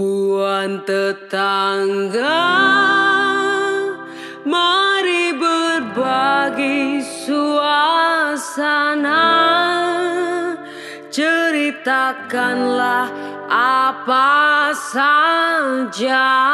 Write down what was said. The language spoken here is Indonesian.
Puan tetangga Mari berbagi suasana. Ceritakanlah apa saja.